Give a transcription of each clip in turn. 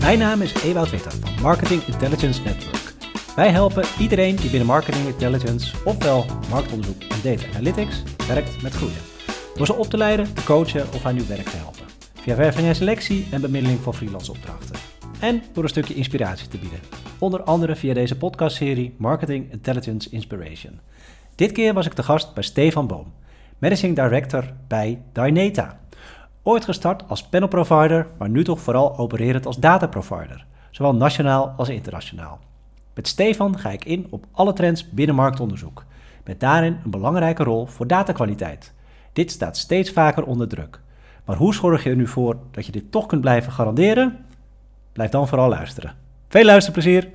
Mijn naam is Ewout Witter van Marketing Intelligence Network. Wij helpen iedereen die binnen Marketing Intelligence, ofwel marktonderzoek en data analytics, werkt met groeien. Door ze op te leiden, te coachen of aan nieuw werk te helpen. Via werving en selectie en bemiddeling van freelance opdrachten. En door een stukje inspiratie te bieden. Onder andere via deze podcastserie Marketing Intelligence Inspiration. Dit keer was ik te gast bij Stefan Boom, Managing Director bij Dynata. Ooit gestart als panelprovider, maar nu toch vooral opererend als dataprovider, zowel nationaal als internationaal. Met Stefan ga ik in op alle trends binnen marktonderzoek, met daarin een belangrijke rol voor datakwaliteit. Dit staat steeds vaker onder druk. Maar hoe zorg je er nu voor dat je dit toch kunt blijven garanderen? Blijf dan vooral luisteren. Veel luisterplezier!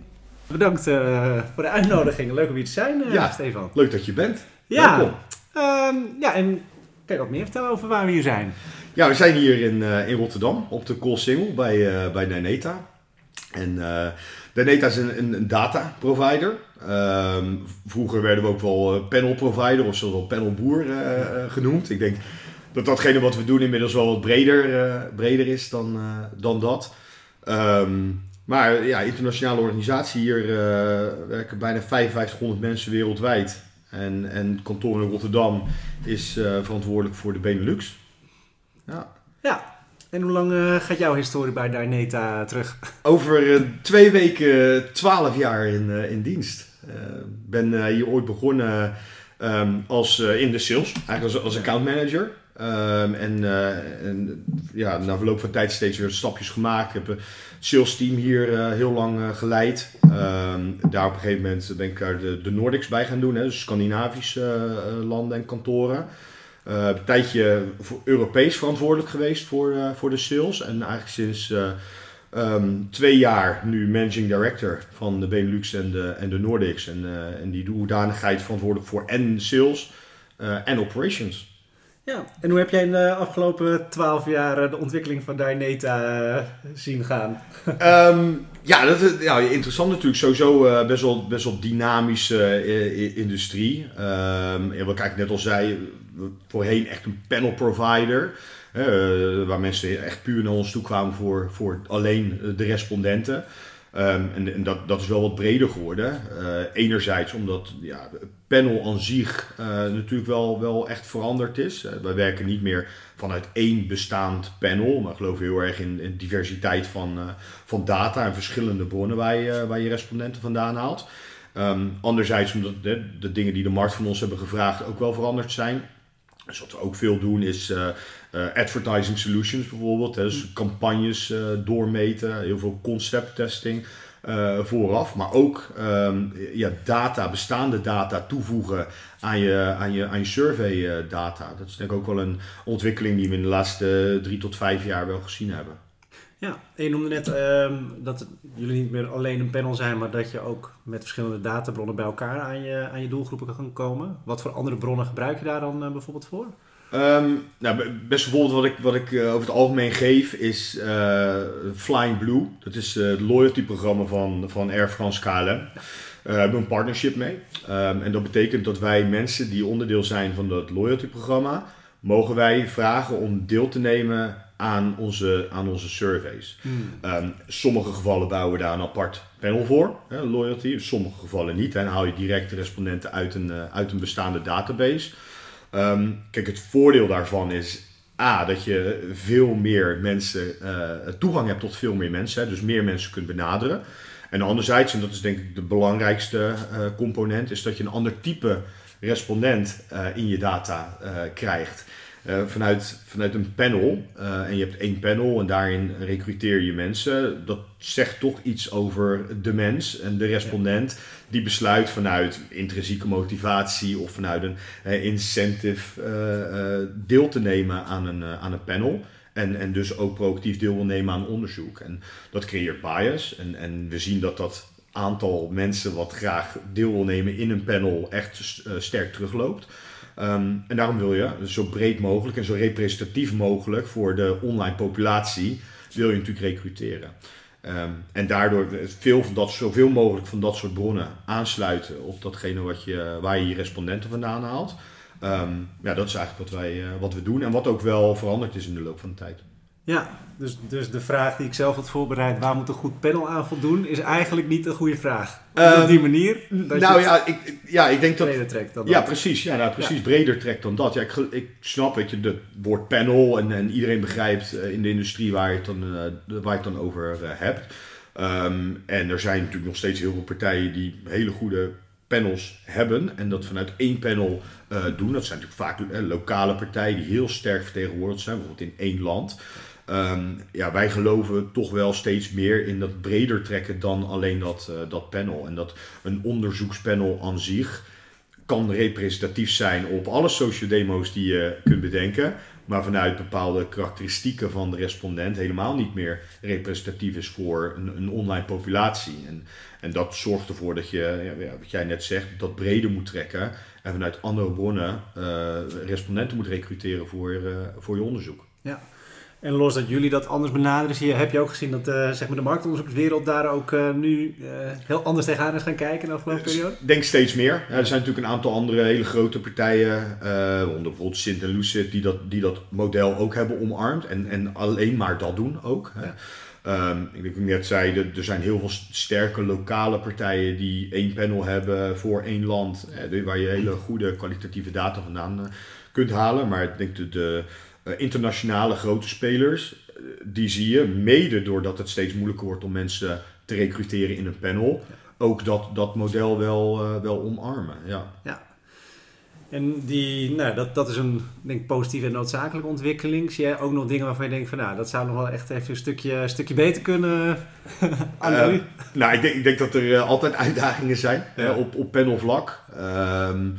Bedankt uh, voor de uitnodiging. Leuk om hier te zijn, uh, ja, Stefan. Leuk dat je bent. Ja. Welkom. Uh, ja, en kan je wat meer vertellen over waar we hier zijn? Ja, we zijn hier in, uh, in Rotterdam op de Koolsingel bij, uh, bij Daneta. En uh, Daneta is een, een, data provider. Ehm, vroeger werden we ook wel panel provider of zelfs wel panelboer genoemd. Ik denk dat datgene wat we doen inmiddels wel wat breder, breder is dan, dan dat. Um, maar ja, internationale organisatie. Hier werken bijna 5500 mensen wereldwijd. En, en het kantoor in Rotterdam is uh, verantwoordelijk voor de Benelux. Ja. ja. En hoe lang uh, gaat jouw historie bij Dyneta terug? Over uh, twee weken, twaalf jaar in, in dienst. Ik ben hier ooit begonnen um, als, in de sales, eigenlijk als, als account manager. Um, en, en, ja, na verloop van tijd steeds weer stapjes gemaakt. Ik heb een sales team hier uh, heel lang geleid. Um, daar op een gegeven moment ben ik er de, de Nordics bij gaan doen, hè, dus Scandinavische landen en kantoren. een tijdje voor Europees verantwoordelijk geweest voor, voor de sales. En eigenlijk sinds um, twee jaar nu managing director van de Benelux en de, en de Nordics. En, en die hoedanigheid verantwoordelijk voor en sales en operations. Ja, en hoe heb jij in de afgelopen twaalf jaar de ontwikkeling van Dyneta zien gaan? Um, ja, dat is ja, interessant natuurlijk. Sowieso uh, best, wel, best wel dynamische uh, industrie. Um, ja, wat ik net al zei, voorheen echt een panel provider. Uh, waar mensen echt puur naar ons toe kwamen voor, voor alleen de respondenten. Um, en, en dat, dat is wel wat breder geworden. Uh, enerzijds omdat ja, panel aan zich uh, natuurlijk wel, wel echt veranderd is. Uh, wij werken niet meer vanuit één bestaand panel, maar geloven heel erg in, in diversiteit van, van data en verschillende bronnen waar je, waar je respondenten vandaan haalt. Um, anderzijds omdat de, de dingen die de markt van ons hebben gevraagd ook wel veranderd zijn. Dus wat we ook veel doen is advertising solutions bijvoorbeeld. Hè, dus campagnes uh, doormeten, heel veel concept testing vooraf. Maar ook um, ja, data, bestaande data toevoegen aan je, aan je, aan je survey data. Dat is denk ik ook wel een ontwikkeling die we in de laatste drie tot vijf jaar wel gezien hebben. Ja, je noemde net uh, dat jullie niet meer alleen een panel zijn, maar dat je ook met verschillende databronnen bij elkaar aan je, aan je doelgroepen kan komen. Wat voor andere bronnen gebruik je daar dan bijvoorbeeld voor? Um, nou, best bijvoorbeeld wat ik, wat ik uh, over het algemeen geef is uh, Flying Blue. Dat is het loyalty programma van, van Air France KLM. We hebben een partnership mee. Um, en dat betekent dat wij mensen die onderdeel zijn van dat loyalty programma, mogen wij vragen om deel te nemen aan onze, aan onze surveys. Hmm. Um, sommige gevallen bouwen we daar een apart panel voor, hè, loyalty. In sommige gevallen niet. En haal je direct de respondenten uit een, uit een bestaande database. Um, kijk, het voordeel daarvan is A, dat je veel meer mensen, uh, toegang hebt tot veel meer mensen. Dus meer mensen kunt benaderen. En anderzijds, en dat is denk ik de belangrijkste uh, component, is dat je een ander type respondent in je data krijgt. Uh, vanuit, vanuit een panel, uh, en je hebt één panel en daarin recruteer je mensen, dat zegt toch iets over de mens en de respondent die besluit vanuit intrinsieke motivatie of vanuit een uh, incentive deel te nemen aan een, aan een panel. En, en dus ook proactief deel wil nemen aan onderzoek. En dat creëert bias. En, en we zien dat dat aantal mensen wat graag deel wil nemen in een panel echt sterk terugloopt. Um, en daarom wil je zo breed mogelijk en zo representatief mogelijk voor de online populatie wil je natuurlijk recruteren. Um, en daardoor veel van dat, zoveel mogelijk van dat soort bronnen aansluiten op datgene wat je, waar je je respondenten vandaan haalt. Um, ja, dat is eigenlijk wat, wij, uh, wat we doen en wat ook wel veranderd is in de loop van de tijd. Ja, dus, dus de vraag die ik zelf had voorbereid, waar moet een goed panel aan voldoen, is eigenlijk niet een goede vraag. Ehm, op die manier. Dat nou ja ik, ja, ik denk dat. Breder trekt dan ja, precies. Ja, nou, precies. Breder trekt dan dat. Ja, ik, ik snap dat je het woord panel en, en iedereen begrijpt eh, in de industrie waar je het dan, uh, waar je het dan over uh, hebt. Um, en er zijn natuurlijk nog steeds heel veel partijen die hele goede panels hebben en dat vanuit één panel uh, doen. Dat zijn natuurlijk vaak lokale partijen die heel sterk vertegenwoordigd zijn, bijvoorbeeld in één land. Um, ja, wij geloven toch wel steeds meer in dat breder trekken dan alleen dat, uh, dat panel. En dat een onderzoekspanel aan zich kan representatief zijn op alle social demo's die je kunt bedenken. Maar vanuit bepaalde karakteristieken van de respondent helemaal niet meer representatief is voor een, online populatie. En, en dat zorgt ervoor dat je, wat jij net zegt, dat breder moet trekken. En vanuit andere bronnen uh, respondenten moet recruteren voor, uh, voor je onderzoek. Ja. En los dat jullie dat anders benaderen, zie je, heb je ook gezien dat uh, zeg maar de marktonderzoekswereld daar ook uh, nu uh, heel anders tegenaan is gaan kijken in de afgelopen periode? Ik denk steeds meer. Ja, er zijn natuurlijk een aantal andere hele grote partijen, onder bijvoorbeeld Sint en Lucid, die dat, die dat model ook hebben omarmd en, en alleen maar dat doen ook. Ja. Um, ik denk ik net zei, er zijn heel veel sterke lokale partijen die één panel hebben voor één land, waar je hele goede kwalitatieve data vandaan kunt halen. Maar ik denk dat de internationale grote spelers, uh, die zie je mede doordat het steeds moeilijker wordt om mensen te recruteren in een panel, ook dat, dat model wel, uh, wel omarmen. Ja. ja. En die, nou, dat, dat is een denk, positieve en noodzakelijke ontwikkeling. Zie jij ook nog dingen waarvan je denkt van nou, dat zou nog wel echt even een stukje, een stukje beter kunnen aan Nou, ik denk, ik denk dat er altijd uitdagingen zijn ja. op, op panelvlak. Um,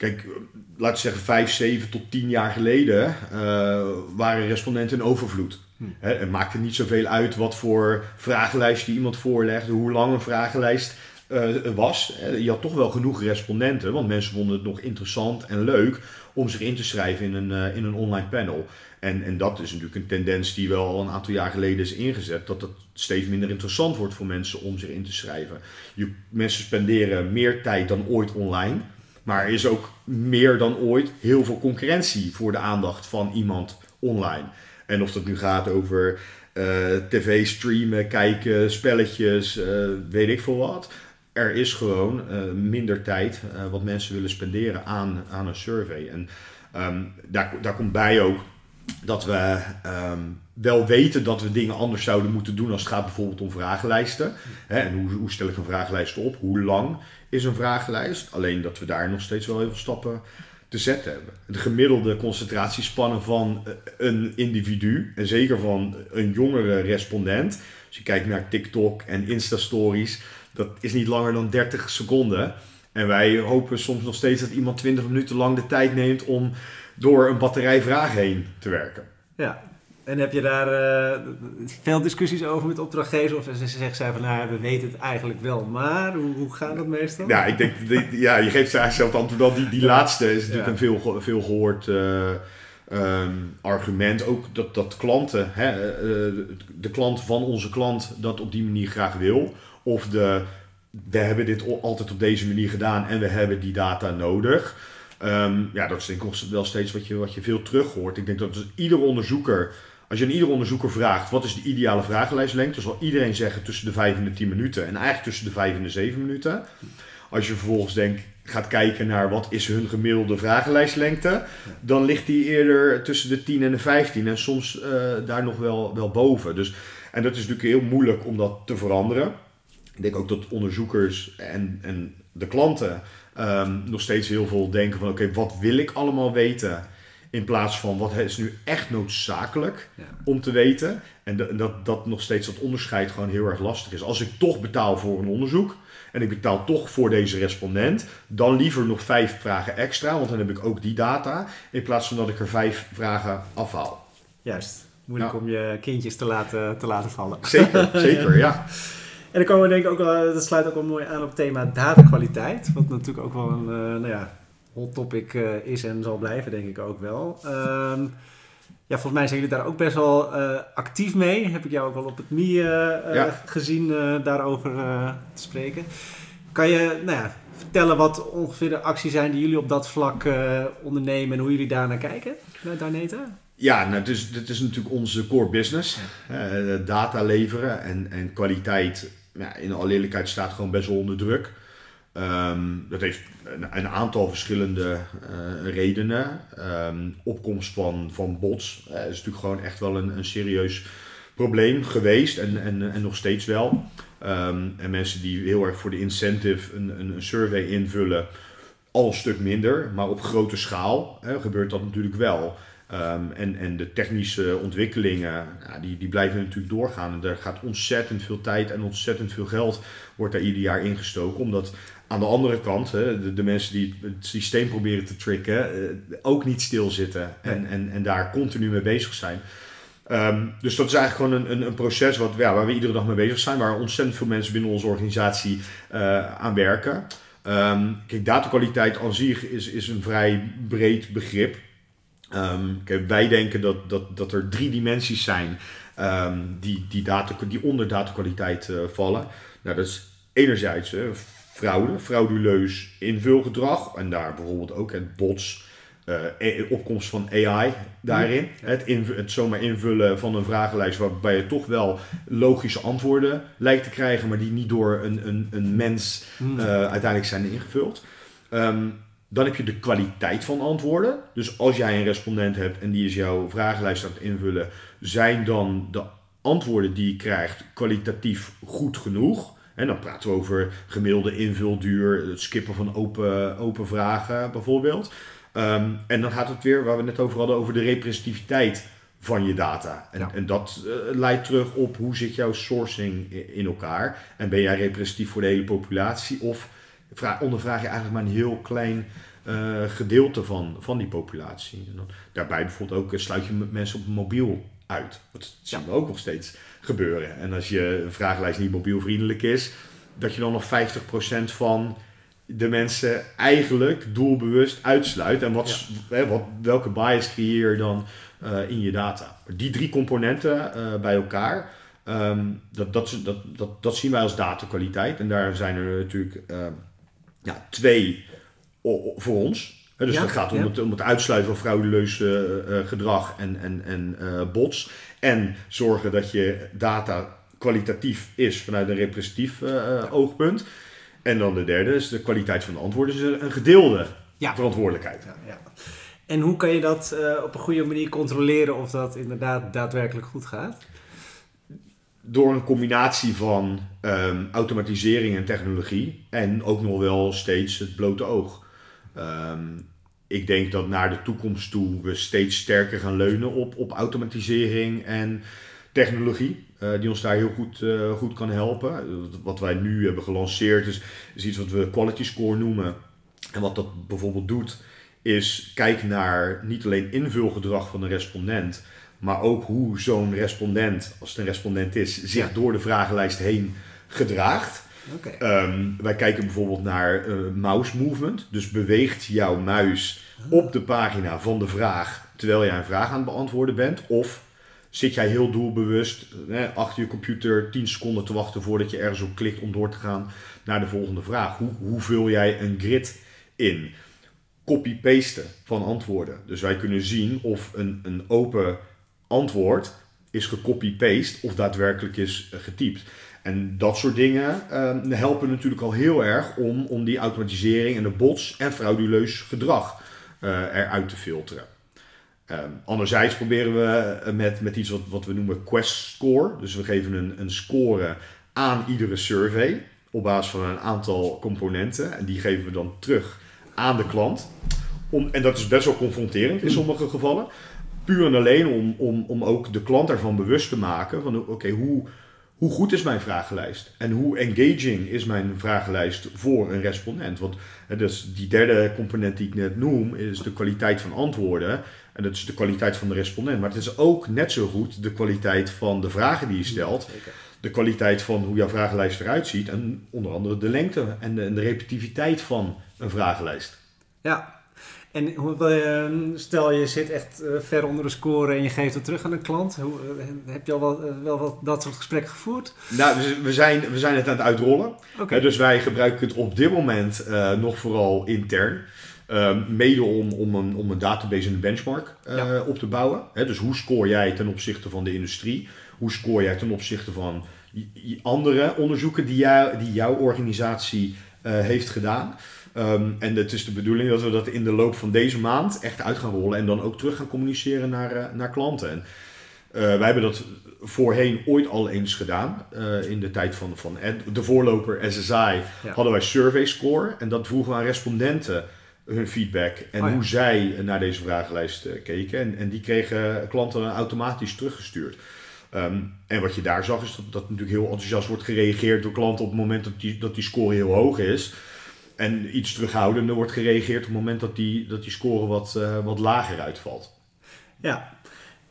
Kijk, laten we zeggen, vijf, zeven tot tien jaar geleden uh, waren respondenten in overvloed. Hm. He, het maakte niet zoveel uit wat voor vragenlijst je iemand voorlegde, hoe lang een vragenlijst uh, was. Je had toch wel genoeg respondenten, want mensen vonden het nog interessant en leuk om zich in te schrijven in een, uh, in een online panel. En, en dat is natuurlijk een tendens die wel al een aantal jaar geleden is ingezet, dat het steeds minder interessant wordt voor mensen om zich in te schrijven. Je, mensen spenderen meer tijd dan ooit online. Maar er is ook meer dan ooit heel veel concurrentie voor de aandacht van iemand online. En of dat nu gaat over uh, tv streamen, kijken, spelletjes, uh, weet ik veel wat. Er is gewoon uh, minder tijd wat mensen willen spenderen aan, aan een survey. En um, daar, daar komt bij ook dat we um, wel weten dat we dingen anders zouden moeten doen als het gaat bijvoorbeeld om vragenlijsten. Hè, en hoe, hoe stel ik een vragenlijst op? Hoe lang is een vragenlijst? Alleen dat we daar nog steeds wel heel veel stappen te zetten hebben. De gemiddelde concentratiespannen van een individu, en zeker van een jongere respondent, als je kijkt naar TikTok en Insta-stories, dat is niet langer dan 30 seconden. En wij hopen soms nog steeds dat iemand 20 minuten lang de tijd neemt om door een batterij vragen heen te werken. Ja, en heb je daar uh, veel discussies over met opdrachtgevers? Of ze zeggen zij van, nou, we weten het eigenlijk wel, maar hoe, hoe gaat dat meestal? Ja, ik denk, ja, je geeft eigenlijk zelf het antwoord al. Die, die laatste is natuurlijk ja. een veel, veel gehoord uh, um, argument. Ook dat, dat klanten, hè, uh, de klant van onze klant dat op die manier graag wil. Of de, we hebben dit altijd op deze manier gedaan en we hebben die data nodig. Um, ja, dat is denk ik wel steeds wat je, wat je veel terug hoort. Ik denk dat dus ieder onderzoeker, als je aan ieder onderzoeker vraagt wat is de ideale vragenlijstlengte, zal iedereen zeggen tussen de 5 en de 10 minuten en eigenlijk tussen de 5 en de 7 minuten. Als je vervolgens denkt, gaat kijken naar wat is hun gemiddelde vragenlijstlengte, dan ligt die eerder tussen de 10 en de 15 en soms uh, daar nog wel, wel boven. Dus, en dat is natuurlijk heel moeilijk om dat te veranderen. Ik denk ook dat onderzoekers en, en de klanten um, nog steeds heel veel denken van oké, okay, wat wil ik allemaal weten? In plaats van wat is nu echt noodzakelijk ja. om te weten. En dat, dat, dat nog steeds dat onderscheid gewoon heel erg lastig is. Als ik toch betaal voor een onderzoek en ik betaal toch voor deze respondent, dan liever nog vijf vragen extra, want dan heb ik ook die data. In plaats van dat ik er vijf vragen afhaal. Juist. Moeilijk om je kindjes te laten, te laten vallen. Zeker, zeker, ja. En dan komen we denk ik ook wel, dat sluit ook wel mooi aan op het thema datakwaliteit. Wat natuurlijk ook wel een uh, nou ja, hot topic uh, is en zal blijven, denk ik ook wel. Um, ja, volgens mij zijn jullie daar ook best wel uh, actief mee. Heb ik jou ook wel op het ja. gezien daarover te spreken. Kan je nou ja, vertellen wat ongeveer de acties zijn die jullie op dat vlak ondernemen en hoe jullie daar naar kijken, naar Darneta? Ja, nou, dus, dit is natuurlijk onze core business. Data leveren en, en kwaliteit, ja, in alle eerlijkheid, staat gewoon best wel onder druk. Ehm, dat heeft een, aantal verschillende uh, redenen. Um, opkomst van, van bots uh, is natuurlijk gewoon echt wel een, een serieus probleem geweest en, en, en nog steeds wel. Um, en mensen die heel erg voor de incentive een, een, een, survey invullen, al een stuk minder. Maar op grote schaal gebeurt dat natuurlijk wel. Um, en, en de technische ontwikkelingen, ja, die, die blijven natuurlijk doorgaan. En er gaat ontzettend veel tijd en ontzettend veel geld wordt daar ieder jaar ingestoken. Omdat aan de andere kant, hè, de, de, mensen die het systeem proberen te tricken, uh, ook niet stilzitten en, en, en daar continu mee bezig zijn. Um, dus dat is eigenlijk gewoon een, een, een proces wat, ja, waar we iedere dag mee bezig zijn, waar ontzettend veel mensen binnen onze organisatie uh, aan werken. Um, kijk, datakwaliteit aan zich is, is een vrij breed begrip. Um, kijk, wij denken dat, dat, dat er drie dimensies zijn die, die, data, die onder datakwaliteit uh, vallen. Nou, dat is enerzijds uh, fraude, frauduleus invulgedrag. En daar bijvoorbeeld ook het bots, uh, opkomst van AI daarin. Het, het zomaar invullen van een vragenlijst waarbij je toch wel logische antwoorden lijkt te krijgen, maar die niet door een, een, een mens uh, uiteindelijk zijn ingevuld. Um, dan heb je de kwaliteit van antwoorden. Dus als jij een respondent hebt en die is jouw vragenlijst aan het invullen, zijn dan de antwoorden die je krijgt kwalitatief goed genoeg? En dan praten we over gemiddelde invulduur, het skippen van open, open vragen bijvoorbeeld. Um, en dan gaat het weer, waar we net over hadden, over de representativiteit van je data. En, ja. en dat uh, leidt terug op hoe zit jouw sourcing in elkaar. En ben jij representatief voor de hele populatie? Of vraag, ondervraag je eigenlijk maar een heel klein uh, gedeelte van, van die populatie? En dan, daarbij bijvoorbeeld ook uh, sluit je mensen op mobiel uit. Dat zien we ook nog steeds gebeuren. En als je vragenlijst niet mobielvriendelijk is, dat je dan nog 50% van de mensen eigenlijk doelbewust uitsluit. En wat, ja. hè, wat, welke bias creëer je dan uh, in je data? Die drie componenten uh, bij elkaar, um, dat, dat, dat, dat, dat zien wij als datakwaliteit. En daar zijn er natuurlijk uh, ja, twee voor ons. Dus ja, dat gaat om, ja. het, om het uitsluiten van frauduleus gedrag en, en, en bots. En zorgen dat je data kwalitatief is vanuit een representatief oogpunt. En dan de derde is de kwaliteit van de antwoorden, is een gedeelde ja. verantwoordelijkheid. Ja, ja. En hoe kan je dat op een goede manier controleren of dat inderdaad daadwerkelijk goed gaat? Door een combinatie van um, automatisering en technologie en ook nog wel steeds het blote oog. Um, ik denk dat naar de toekomst toe we steeds sterker gaan leunen op, op automatisering en technologie. Uh, die ons daar heel goed, uh, goed kan helpen. Wat wij nu hebben gelanceerd is, is iets wat we quality score noemen. En wat dat bijvoorbeeld doet, is kijken naar niet alleen invulgedrag van de respondent, maar ook hoe zo'n respondent, als het een respondent is, zich ja. door de vragenlijst heen gedraagt. Okay. Um, wij kijken bijvoorbeeld naar uh, mouse movement. Dus beweegt jouw muis op de pagina van de vraag terwijl jij een vraag aan het beantwoorden bent? Of zit jij heel doelbewust hè, achter je computer 10 seconden te wachten voordat je ergens op klikt om door te gaan naar de volgende vraag. Hoe, hoe vul jij een grid in? Copy-pasten van antwoorden. Dus wij kunnen zien of een, een open antwoord is gecopy-paste of daadwerkelijk is getypt. En dat soort dingen uh, helpen natuurlijk al heel erg om, om die automatisering en de bots en frauduleus gedrag uh, eruit te filteren. Um, anderzijds proberen we met, met iets wat, wat we noemen Quest Score. Dus we geven een, een score aan iedere survey op basis van een aantal componenten. En die geven we dan terug aan de klant. Om, en dat is best wel confronterend in sommige gevallen. Puur en alleen om, om, om ook de klant ervan bewust te maken van oké, okay, hoe, hoe goed is mijn vragenlijst? En hoe engaging is mijn vragenlijst voor een respondent? Want dus die derde component die ik net noem, is de kwaliteit van antwoorden. En dat is de kwaliteit van de respondent. Maar het is ook net zo goed de kwaliteit van de vragen die je stelt. De kwaliteit van hoe jouw vragenlijst eruit ziet. En onder andere de lengte en de, en de repetitiviteit van een vragenlijst. Ja, en ehm, stel je zit echt eh, ver onder de score en je geeft het terug aan een klant. Hoe, eh, heb je al wel, eh, wel wat dat soort gesprekken gevoerd? Nou, we zijn, we zijn het aan het uitrollen. Okay. dus wij gebruiken het op dit moment nog vooral intern. Um, mede om, om, een, om een database en een benchmark uh, op te bouwen. dus hoe scoor jij ten opzichte van de industrie? Hoe scoor jij ten opzichte van andere onderzoeken die, jou, die jouw organisatie heeft gedaan? Um, en het is de bedoeling dat we dat in de loop van deze maand echt uit gaan rollen en dan ook terug gaan communiceren naar, uh, naar klanten. En, uh, wij hebben dat voorheen ooit al eens gedaan. Uh, in de tijd van, van de voorloper SSI ja. hadden wij survey score. En dat vroegen we aan respondenten hun feedback en oh ja. hoe zij naar deze vragenlijst keken. En, en die kregen klanten automatisch teruggestuurd. Um, en wat je daar zag is dat, dat natuurlijk heel enthousiast wordt gereageerd door klanten op het moment dat die, dat die score heel hoog is. En iets terughoudender wordt gereageerd op het moment dat die, dat die score wat, uh, wat lager uitvalt. Ja,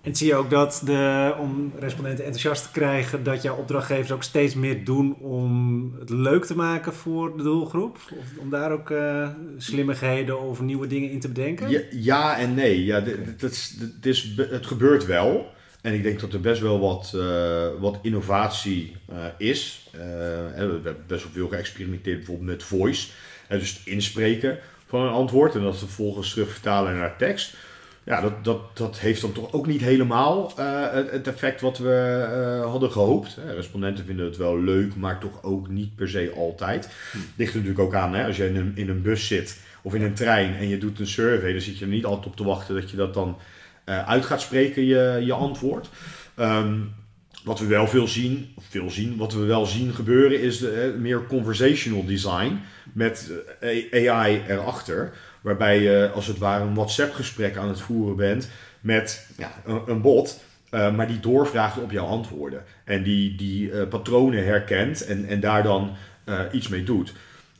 en zie je ook dat de, om respondenten enthousiast te krijgen, dat jouw opdrachtgevers ook steeds meer doen om het leuk te maken voor de doelgroep? Of om daar ook uh, slimmigheden of nieuwe dingen in te bedenken? Ja, ja en nee. Ja, het, is, het, is, het gebeurt wel. En ik denk dat er best wel wat, uh, wat innovatie uh, is. we hebben best wel veel geëxperimenteerd bijvoorbeeld met voice. Dus het inspreken van een antwoord en dat vervolgens terug vertalen naar tekst ja, dat, dat, dat heeft dan toch ook niet helemaal uh, het, het, effect wat we uh, hadden gehoopt. Respondenten vinden het wel leuk, maar toch ook niet per se altijd. Hm. Ligt er natuurlijk ook aan, hè? als je in een, in een bus zit of in een trein en je doet een survey, dan zit je er niet altijd op te wachten dat je dat dan uh, uit gaat spreken, je, je antwoord. Um, wat we wel veel zien, veel zien, wat we wel zien gebeuren is de, meer conversational design met AI erachter. Waarbij je als het ware een WhatsApp-gesprek aan het voeren bent met ja, een, bot. Maar die doorvraagt op jouw antwoorden. En die, die patronen herkent en, en daar dan iets mee doet.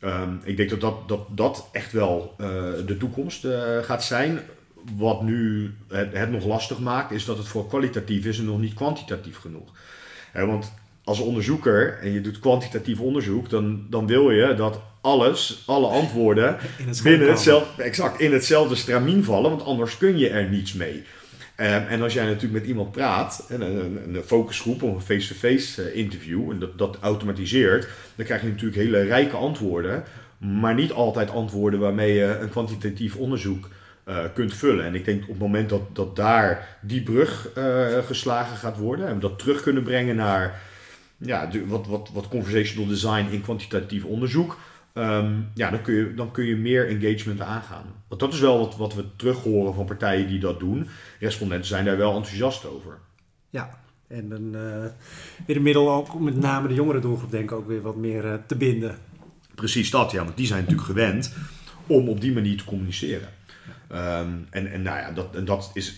Um, ik denk dat dat, dat, dat echt wel de toekomst gaat zijn. Wat nu het, het, nog lastig maakt, is dat het voor kwalitatief is en nog niet kwantitatief genoeg. want als onderzoeker en je doet kwantitatief onderzoek, dan, dan wil je dat alles, alle antwoorden het binnen hetzelfde, exact, in hetzelfde stramien vallen, want anders kun je er niets mee. Um, en als jij natuurlijk met iemand praat, een, een, een focusgroep of een face-to-face -face interview, en dat, dat automatiseert, dan krijg je natuurlijk hele rijke antwoorden, maar niet altijd antwoorden waarmee je een kwantitatief onderzoek uh, kunt vullen. En ik denk op het moment dat, dat daar die brug uh, geslagen gaat worden en we dat terug kunnen brengen naar ja, wat, wat, wat conversational design in kwantitatief onderzoek, Um, ja, dan kun, je, dan kun je meer engagement aangaan. Want dat is wel wat, wat we terug horen van partijen die dat doen. Respondenten zijn daar wel enthousiast over. Ja, en dan uh, weer een middel ook met name de jongere doelgroep denk ik ook weer wat meer uh, te binden. Precies dat, ja. Want die zijn natuurlijk gewend om op die manier te communiceren. Um, en, en nou ja, dat, en dat is,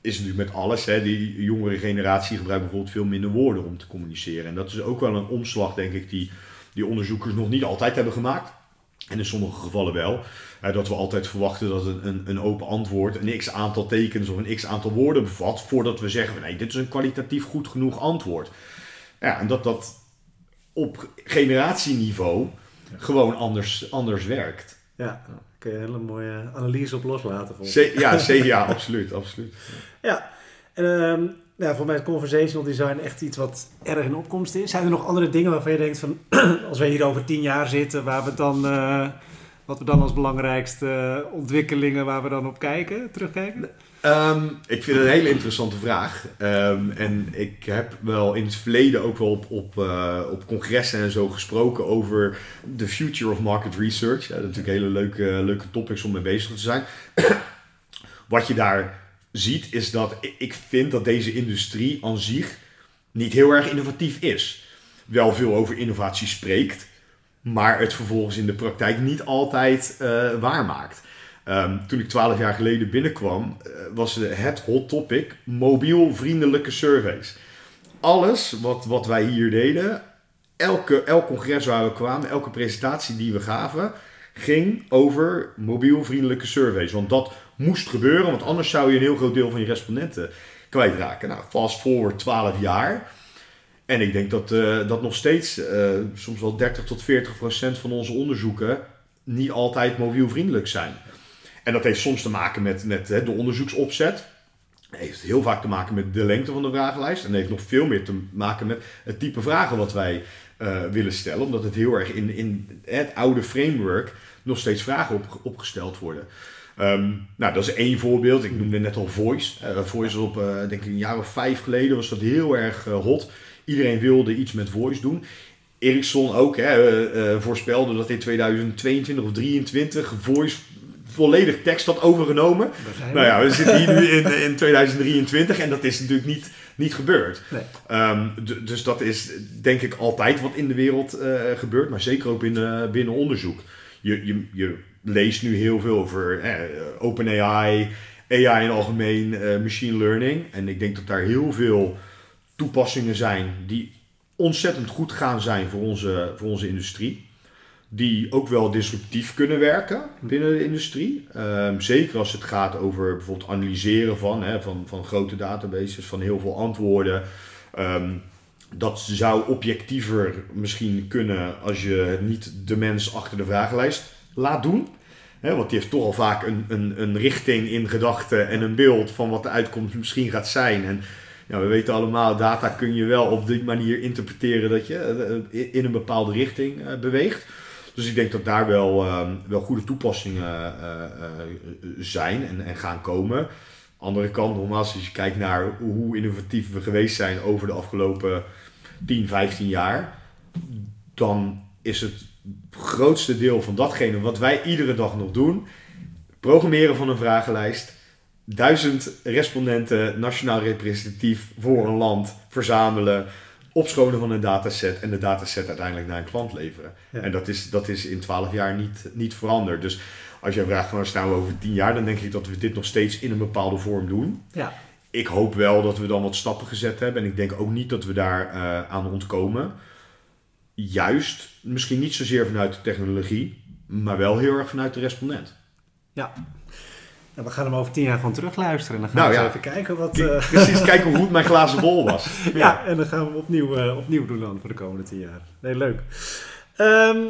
is natuurlijk met alles. Hè. Die jongere generatie gebruikt bijvoorbeeld veel minder woorden om te communiceren. En dat is ook wel een omslag, denk ik, die die onderzoekers nog niet altijd hebben gemaakt. En in sommige gevallen wel. dat we altijd verwachten dat een, een, een, open antwoord een x aantal tekens of een x aantal woorden bevat. Voordat we zeggen, nee, dit is een kwalitatief goed genoeg antwoord. Ja, en dat dat op generatieniveau gewoon anders, anders werkt. Ja, kun je een hele mooie analyse op loslaten. ja, ja, absoluut, absoluut. Ja, en um, ja, voor mij is conversational design echt iets wat erg in opkomst is. Zijn er nog andere dingen waarvan je denkt van, als we hier over tien jaar zitten, waar we dan, uh, wat we dan als belangrijkste ontwikkelingen, waar we dan op kijken, terugkijken? Um, ik vind het een hele interessante vraag. Um, en ik heb wel in het verleden ook wel op, op, uh, op congressen en zo gesproken over the future of market research. Dat natuurlijk hele leuke, leuke topics om mee bezig te zijn. Wat je daar ziet, is dat ik vind dat deze industrie aan zich niet heel erg innovatief is. Wel veel over innovatie spreekt, maar het vervolgens in de praktijk niet altijd uh, waarmaakt. Um, toen ik twaalf jaar geleden binnenkwam, uh, was het hot topic mobielvriendelijke surveys. Alles wat, wat wij hier deden, elke, elk congres waar we kwamen, elke presentatie die we gaven, ging over mobielvriendelijke surveys. Want dat moest gebeuren, want anders zou je een heel groot deel van je respondenten kwijtraken. Nou, fast forward 12 jaar. En ik denk dat uh, dat nog steeds, uh, soms wel 30 tot 40 procent van onze onderzoeken niet altijd mobielvriendelijk zijn. En dat heeft soms te maken met, met de onderzoeksopzet. Het heeft heel vaak te maken met de lengte van de vragenlijst. En heeft nog veel meer te maken met het type vragen wat wij uh, willen stellen. Omdat het heel erg in, in het oude framework nog steeds vragen op, opgesteld worden. Ehm, nou, dat is één voorbeeld. Ik noemde net al Voice. Uh, Voice was op, uh, denk ik, een jaar of vijf geleden was dat heel erg hot. Iedereen wilde iets met Voice doen. Ericsson ook hè, voorspelde dat in 2022 of 2023 Voice volledig tekst had overgenomen. Nou ja, we zitten hier nu in, in 2023 en dat is natuurlijk niet, niet gebeurd. Nee. Ehm, dus dat is denk ik altijd wat in de wereld uh, gebeurt, maar zeker ook binnen, binnen onderzoek. Je, je, je leest nu heel veel over eh, OpenAI, AI in het algemeen, uh, machine learning. En ik denk dat daar heel veel toepassingen zijn die ontzettend goed gaan zijn voor onze, voor onze industrie die ook wel disruptief kunnen werken binnen de industrie. Ehm, zeker als het gaat over bijvoorbeeld analyseren van, van, van grote databases, van heel veel antwoorden. Um, dat zou objectiever misschien kunnen als je niet de mens achter de vragenlijst laat doen. want die heeft toch al vaak een, een, een richting in gedachten en een beeld van wat de uitkomst misschien gaat zijn. En ja, we weten allemaal, data kun je wel op die manier interpreteren dat je eh, in een bepaalde richting eh, beweegt. Dus ik denk dat daar wel, ehm, wel goede toepassingen uh, zijn en, en gaan komen. Andere kant, nogmaals, als je kijkt naar hoe innovatief we geweest zijn over de afgelopen 10, 15 jaar, dan is het grootste deel van datgene wat wij iedere dag nog doen, programmeren van een vragenlijst, duizend respondenten nationaal representatief voor een land verzamelen, opschonen van een dataset en de dataset uiteindelijk naar een klant leveren. En dat is, dat is in 12 jaar niet, niet veranderd. Dus als jij vraagt van staan we over 10 jaar, dan denk ik dat we dit nog steeds in een bepaalde vorm doen. Ja. Ik hoop wel dat we dan wat stappen gezet hebben en ik denk ook niet dat we daar uh, aan ontkomen. Juist, misschien niet zozeer vanuit de technologie, maar wel heel erg vanuit de respondent. Ja, we gaan hem over tien jaar gewoon terugluisteren. En dan gaan nou, we ja. even kijken wat... Uh... Precies, kijken hoe goed mijn glazen bol was. ja. en dan gaan we hem opnieuw, uh, opnieuw doen dan voor de komende tien jaar. Nee, leuk. Um,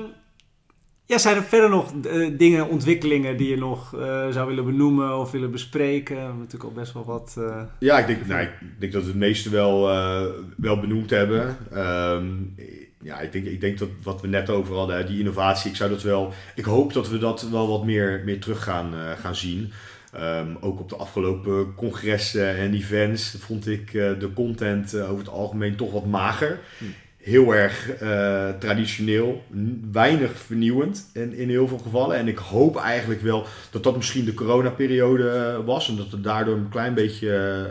ja, zijn er verder nog uh, dingen, ontwikkelingen die je nog zou willen benoemen of willen bespreken? We hebben natuurlijk al best wel wat... ja, ik denk, nou, ik denk dat we het meeste wel, wel benoemd hebben. Um, ja, ik denk, ik denk dat wat we net over hadden, die innovatie, ik zou dat wel... Ik hoop dat we dat wel wat meer, meer terug gaan, gaan zien. Um, ook op de afgelopen congressen en events vond ik uh, de content uh, over het algemeen toch wat mager. Hm. Heel erg uh, traditioneel, weinig vernieuwend in, in heel veel gevallen. En ik hoop eigenlijk wel dat dat misschien de coronaperiode was en dat het daardoor een klein beetje,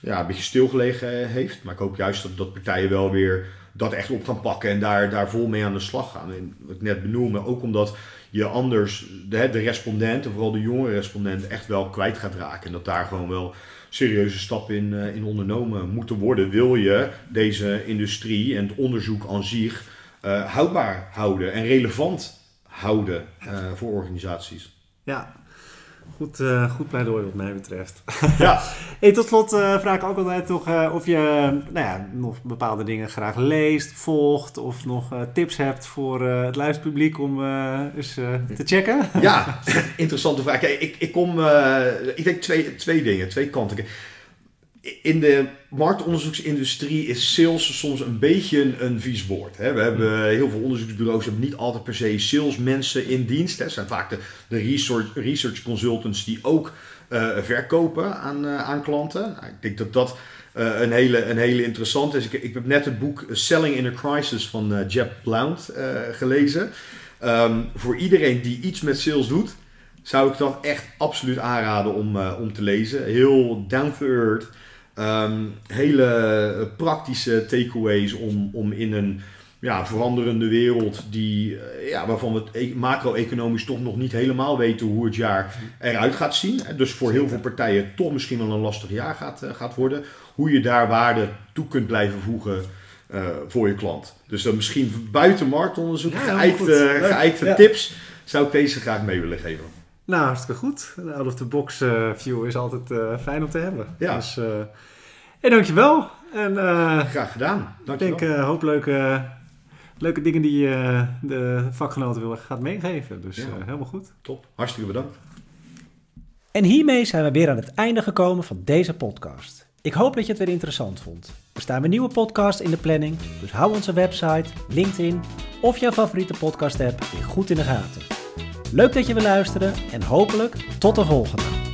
ja, een beetje stilgelegen heeft. Maar ik hoop juist dat, dat partijen wel weer dat echt op gaan pakken en daar, daar vol mee aan de slag gaan. En wat ik net benoemde, ook omdat je anders de, de respondenten, vooral de jonge respondenten, echt wel kwijt gaat raken. En dat daar gewoon wel serieuze stappen in, uh, in ondernomen moeten worden. Wil je deze industrie en het onderzoek aan zich uh, houdbaar houden en relevant houden uh, voor organisaties? Ja, Goed, uh, goed pleidooi wat mij betreft. Ja. hey, tot slot uh, vraag ik ook altijd toch uh, of je nou ja, nog bepaalde dingen graag leest, volgt of nog tips hebt voor het luisterpubliek om eens te checken. Ja, interessante vraag. ik, ik kom, ik denk twee, twee dingen, twee kanten in de marktonderzoeksindustrie is sales soms een beetje een, een vies woord. Hè. We hebben mm. heel veel onderzoeksbureaus hebben niet altijd per se salesmensen in dienst. Het zijn vaak de, de research, research consultants die ook uh, verkopen aan, uh, aan klanten. Nou, ik denk dat dat uh, een, hele, een hele interessante is. Ik, ik heb net het boek Selling in a Crisis van Jeb Blount gelezen. Um, voor iedereen die iets met sales doet, zou ik dat echt absoluut aanraden om, om te lezen. Heel down to earth. Um, hele praktische takeaways om, om in een ja, veranderende wereld die, uh, ja, waarvan we e-, macro-economisch toch nog niet helemaal weten hoe het jaar eruit gaat zien. Dus voor heel veel partijen toch misschien wel een lastig jaar gaat, uh, gaat worden. Hoe je daar waarde toe kunt blijven voegen uh, voor je klant. Dus dan misschien buiten marktonderzoek, ja, geëikte, geëikte ja. tips, zou ik deze graag mee willen geven. Nou, hartstikke goed. Een out-of-the-box uh, view is altijd uh, fijn om te hebben. Ja. Dus, uh, hey, dankjewel. En, Graag gedaan. Dankjewel. Ik denk een hoop leuke, leuke dingen die je de vakgenoten wil, gaat meegeven. Dus ja. helemaal goed. Top. Hartstikke bedankt. En hiermee zijn we weer aan het einde gekomen van deze podcast. Ik hoop dat je het weer interessant vond. Er staan weer nieuwe podcasts in de planning, dus hou onze website, LinkedIn of jouw favoriete podcast app weer goed in de gaten. Leuk dat je wil luisteren en hopelijk tot de volgende.